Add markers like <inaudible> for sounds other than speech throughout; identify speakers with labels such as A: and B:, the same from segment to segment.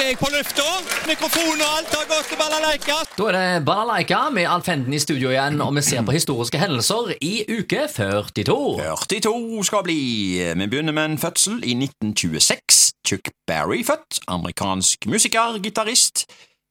A: jeg på lufta. Mikrofon og alt har gått til balalaika.
B: Da er det Balalaika med Alf Henden i studio igjen, og vi ser på historiske hendelser i uke 42.
C: 42 skal bli. Vi begynner med en fødsel i 1926. Chuck Berry født. Amerikansk musiker, gitarist,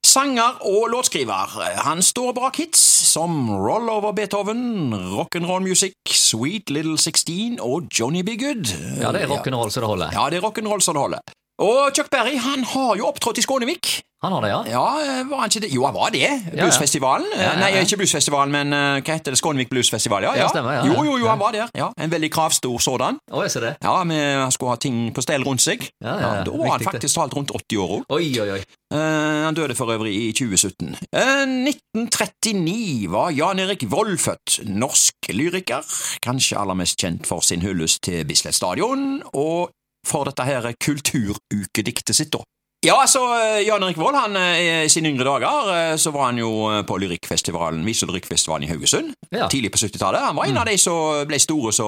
C: sanger og låtskriver. Han står bak hits som Roll Over Beethoven, Rock'n'Roll Music, Sweet Little Sixteen og Johnny Be Good.
B: Ja, det er rock'n'roll som det holder.
C: Ja, det er rock'n'roll som det holder. Og Chuck Berry han har jo opptrådt i Skånevik.
B: Han har det, ja?
C: Ja, var han ikke det? Jo, han var det. Bluesfestivalen.
B: Ja, ja.
C: Nei, ikke Bluesfestivalen, men eh, hva heter det? Skånevik Bluesfestival, ja.
B: Ja, stemmer, ja.
C: Jo, jo, jo, han var der. Ja, En veldig kravstor sådan.
B: Å, jeg ser det.
C: Ja, han skulle ha ting på stell rundt seg.
B: Ja, ja, ja.
C: Da var han faktisk talt rundt 80 år òg.
B: Oi, oi, oi.
C: han døde for øvrig i 2017. Uh, 1939 var Jan Erik Vold født. Norsk lyriker, kanskje aller mest kjent for sin hyllest til Bislett Stadion, og for dette her kulturukediktet sitt, da. Ja, altså, eh, Jan Erik Vold, han, eh, i sine yngre dager, eh, så var han jo på lyrikkfestivalen, Viselyrikkfestivalen i Haugesund,
B: Ja.
C: tidlig på 70-tallet. Han var en av de som ble store, så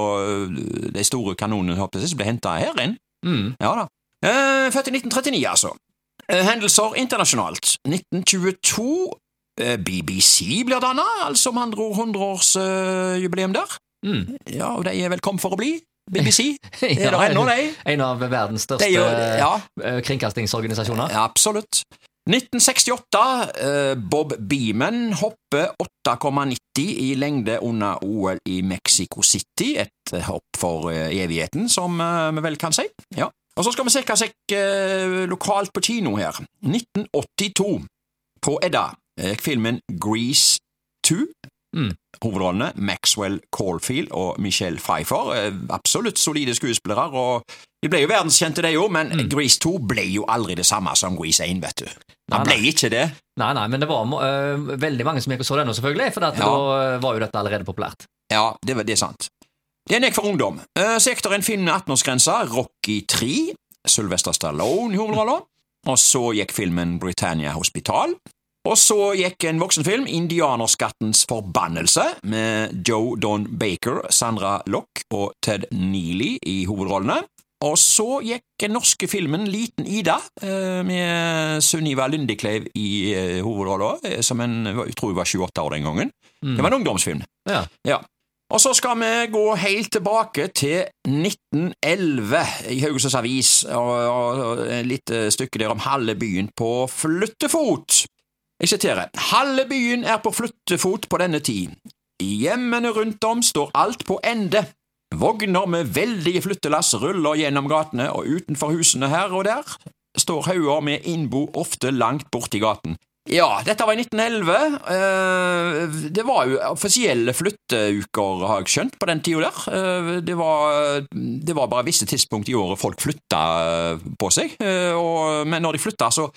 C: de store kanonene, håper jeg, som ble henta her inn.
B: Mm.
C: Ja da. Eh, født i 1939, altså. Hendelser internasjonalt. 1922. eh, BBC blir danna, altså med andre ord 100-årsjubileum der.
B: Mm.
C: Ja, og de er vel kommet for å bli, BBC. <laughs> Er det ennå, de?
B: En av verdens største
C: jo- ja.
B: eh, kringkastingsorganisasjoner.
C: Ja, absolutt. 1968. eh, Bob Beeman hopper 8,90 i lengde under OL i Mexico City. Et hopp for eh, evigheten, som vi vel kan si. Ja. Og så skal vi se som er lokalt på kino her. 1982. På Edda gikk filmen Grease 2.
B: Mm.
C: Hovedrollene Maxwell Caulfield og Michelle Pfeiffer. eh, Absolutt solide skuespillere, og de ble jo verdenskjente, de òg, men Grease 2 ble jo aldri det samme som Grease 1, vet du. Han ble ikke det.
B: Nei, nei, men det var uh, veldig mange som gikk og så den nå, selvfølgelig, for
C: Ja.
B: da var jo dette allerede populært.
C: Ja, det, var- det er sant. Den gikk for ungdom. Uh, Sektoren med 18-årsgrensa, Rocky 3, Sylvester Stallone i hovedrollen. Og så gikk filmen Britannia Hospital. Og så gikk en voksenfilm, Indianerskattens forbannelse, med Joe Don Baker, Sandra Lock og Ted Neely i hovedrollene. Og så gikk den norske filmen Liten Ida, eh, med Sunniva Lundekleiv i eh, hovedrollen, eh, som en, jeg tror hun var 28 år den gangen.
B: Mm.
C: Det var en ungdomsfilm.
B: Ja.
C: Ja. Og så skal vi gå helt tilbake til 1911 i Haugesunds Avis, og, og, og et lite stykke der om halve byen på flyttefot. Jeg siterer, halve byen er på flyttefot på denne tid. I hjemmene rundt om står alt på ende. Vogner med veldige flyttelass ruller gjennom gatene, og utenfor husene her og der står hauger med innbo ofte langt borti gaten. Ja, dette var i 1911. Eh, det var jo offisielle flytteuker, har jeg skjønt, på den tida der. Eh, det, var, det var bare visse tidspunkt i året folk flytta eh, på seg. Og, men når de flytta, så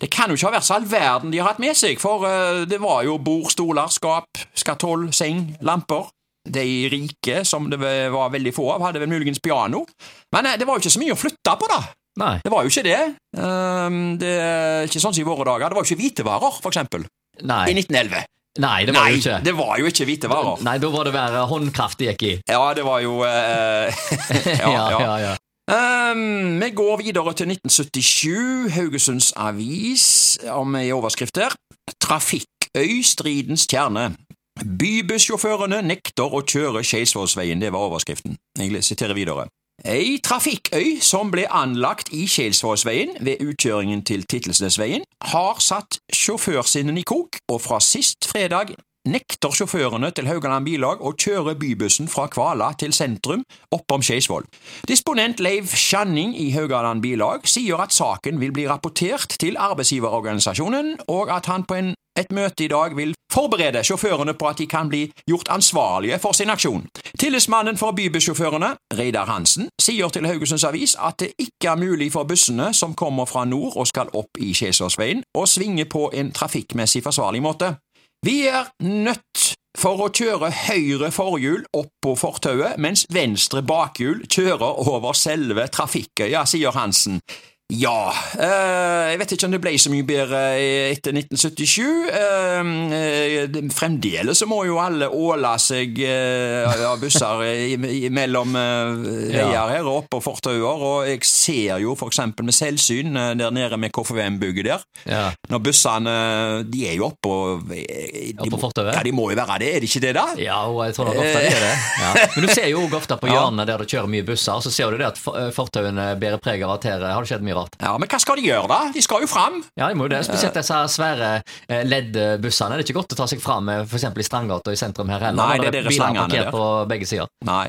C: Det kan jo ikke ha vært så all verden de har hatt med seg, for det var jo bord, stoler, skap, skatoll, seng, lamper. De rike, som det var veldig få av, hadde vel muligens piano. Men det var jo ikke så mye å flytte på, da.
B: Nei.
C: Det var jo ikke det. Ehm, det er ikke sånn som i våre dager. Det var jo ikke hvitevarer, for eksempel,
B: Nei.
C: i 1911.
B: Nei, det var
C: Nei,
B: jo ikke.
C: det var jo ikke hvitevarer.
B: Nei, da var det bare håndkraft det gikk i.
C: Ja, det var jo eh, <laughs> ja, ja.
B: ja, ja.
C: Um, vi går videre til 1977, Haugesunds Avis, om i overskrifter. Trafikkøy, stridens kjerne. Bybussjåførene nekter å kjøre Skeisvollsveien, det var overskriften. Jeg siterer videre. Ei trafikkøy som ble anlagt i Kjelsvollsveien ved utkjøringen til Tittelsnesveien, har satt sjåførsinnen i kok, og fra sist fredag nekter sjåførene til Haugaland Bilag å kjøre bybussen fra Kvala til sentrum oppom Skeisvoll. Disponent Leiv Skjanning i Haugaland Bilag sier at saken vil bli rapportert til arbeidsgiverorganisasjonen, og at han på en, et møte i dag vil forberede sjåførene på at de kan bli gjort ansvarlige for sin aksjon. Tillitsmannen for bybussjåførene, Reidar Hansen, sier til Haugesunds Avis at det ikke er mulig for bussene som kommer fra nord og skal opp i Skjesåsveien, å svinge på en trafikkmessig forsvarlig måte. Vi er nødt for å kjøre høyre forhjul opp på fortauet, mens venstre bakhjul kjører over selve trafikkøya, sier Hansen. Ja, eh, jeg vet ikke om det ble så mye bedre etter 1977. Eh, eh, fremdeles så må jo alle åle seg av busser mellom veier her og oppå fortauer, og jeg ser jo eksempel med selvsyn der nede med KFVM-bygget der,
B: Ja.
C: når bussene, de er jo oppå
B: Oppå fortauet?
C: Ja, de må jo være det, er de ikke det da?
B: Ja, jeg tror nok ofte det er det. Ja. Men du ser jo ofte på <laughs> hjørnene der det kjører mye busser, så ser du det at for- fortauene bærer preg av at her har det skjedd mye rart.
C: Ja, men hva skal de gjøre da? De skal jo fram.
B: Ja, de må jo det. Spesielt disse svære eh, LED-bussene. Det er ikke godt å ta seg fram med f.eks. i Strandgata i sentrum her heller.
C: Nei, det er
B: det
C: slangene
B: parkert på begge sider.
C: Nei.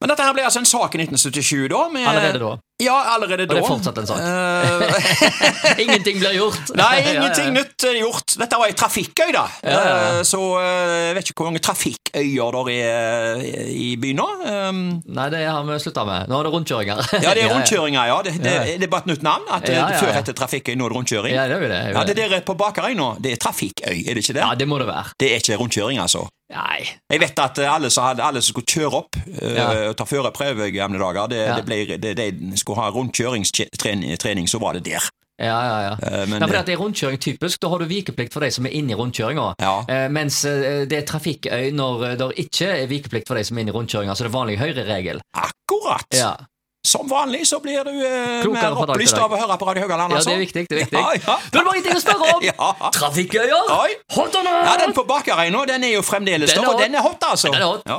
C: Men dette her ble altså en sak i 1977 da. Med,
B: Allerede da.
C: Ja, allerede
B: Og
C: da.
B: det er fortsatt en sak.
C: Eh, <laughs> <laughs>
B: Ingenting blir gjort!
C: Nei,
B: ingenting <laughs> ja, ja.
C: nytt er gjort. Dette var ei trafikkøy, da.
B: Ja.
C: Eh, Så eh, jeg vet ikke hvor mange trafikkøyer der er eh, i byen nå. Um,
B: Nei, det har vi slutta med. Nå er det rundkjøringer.
C: Ja, det er rundkjøringer, ja. Det, det, det er bare et nytt navn. At eh. Før het det trafikkøy, nå er det rundkjøring.
B: Ja, det er jo det. er jo
C: Ja, det
B: det.
C: der på Bakerøy nå, det er trafikkøy, er det ikke det?
B: Ja, det må det være.
C: Det er ikke rundkjøring, altså.
B: Nei.
C: Jeg vet at eh, alle som, hadde, alle som skulle kjøre opp eh,
B: Ja.
C: og ta førerprøve i gamle dager, det,
B: Ja.
C: det ble, det, de skulle ha rundkjøringstrening, så var det der.
B: Ja, ja, ja.
C: Eh, men
B: Nei, for
C: det-
B: er rundkjøring typisk, da har du vikeplikt for de som er inne i rundkjøringa.
C: Ja.
B: Mens det er trafikkøy når det ikke er vikeplikt for de som er inne i rundkjøringa. Så det er vanlig høyreregel.
C: Akkurat!
B: Ja.
C: Som vanlig så blir du eh, mer opplyst av å høre på Radio Høgaland,
B: ja,
C: altså.
B: det er viktig. det er viktig
C: Ja, ja.
B: Da er det bare en ting å spørre om! <laughs>
C: Ja.
B: Trafikkøyer! Hot or not?
C: Ja, den på Bakerøy nå, den er jo fremdeles
B: er
C: der, og den er hot, altså.
B: Den er hot.
C: Ja.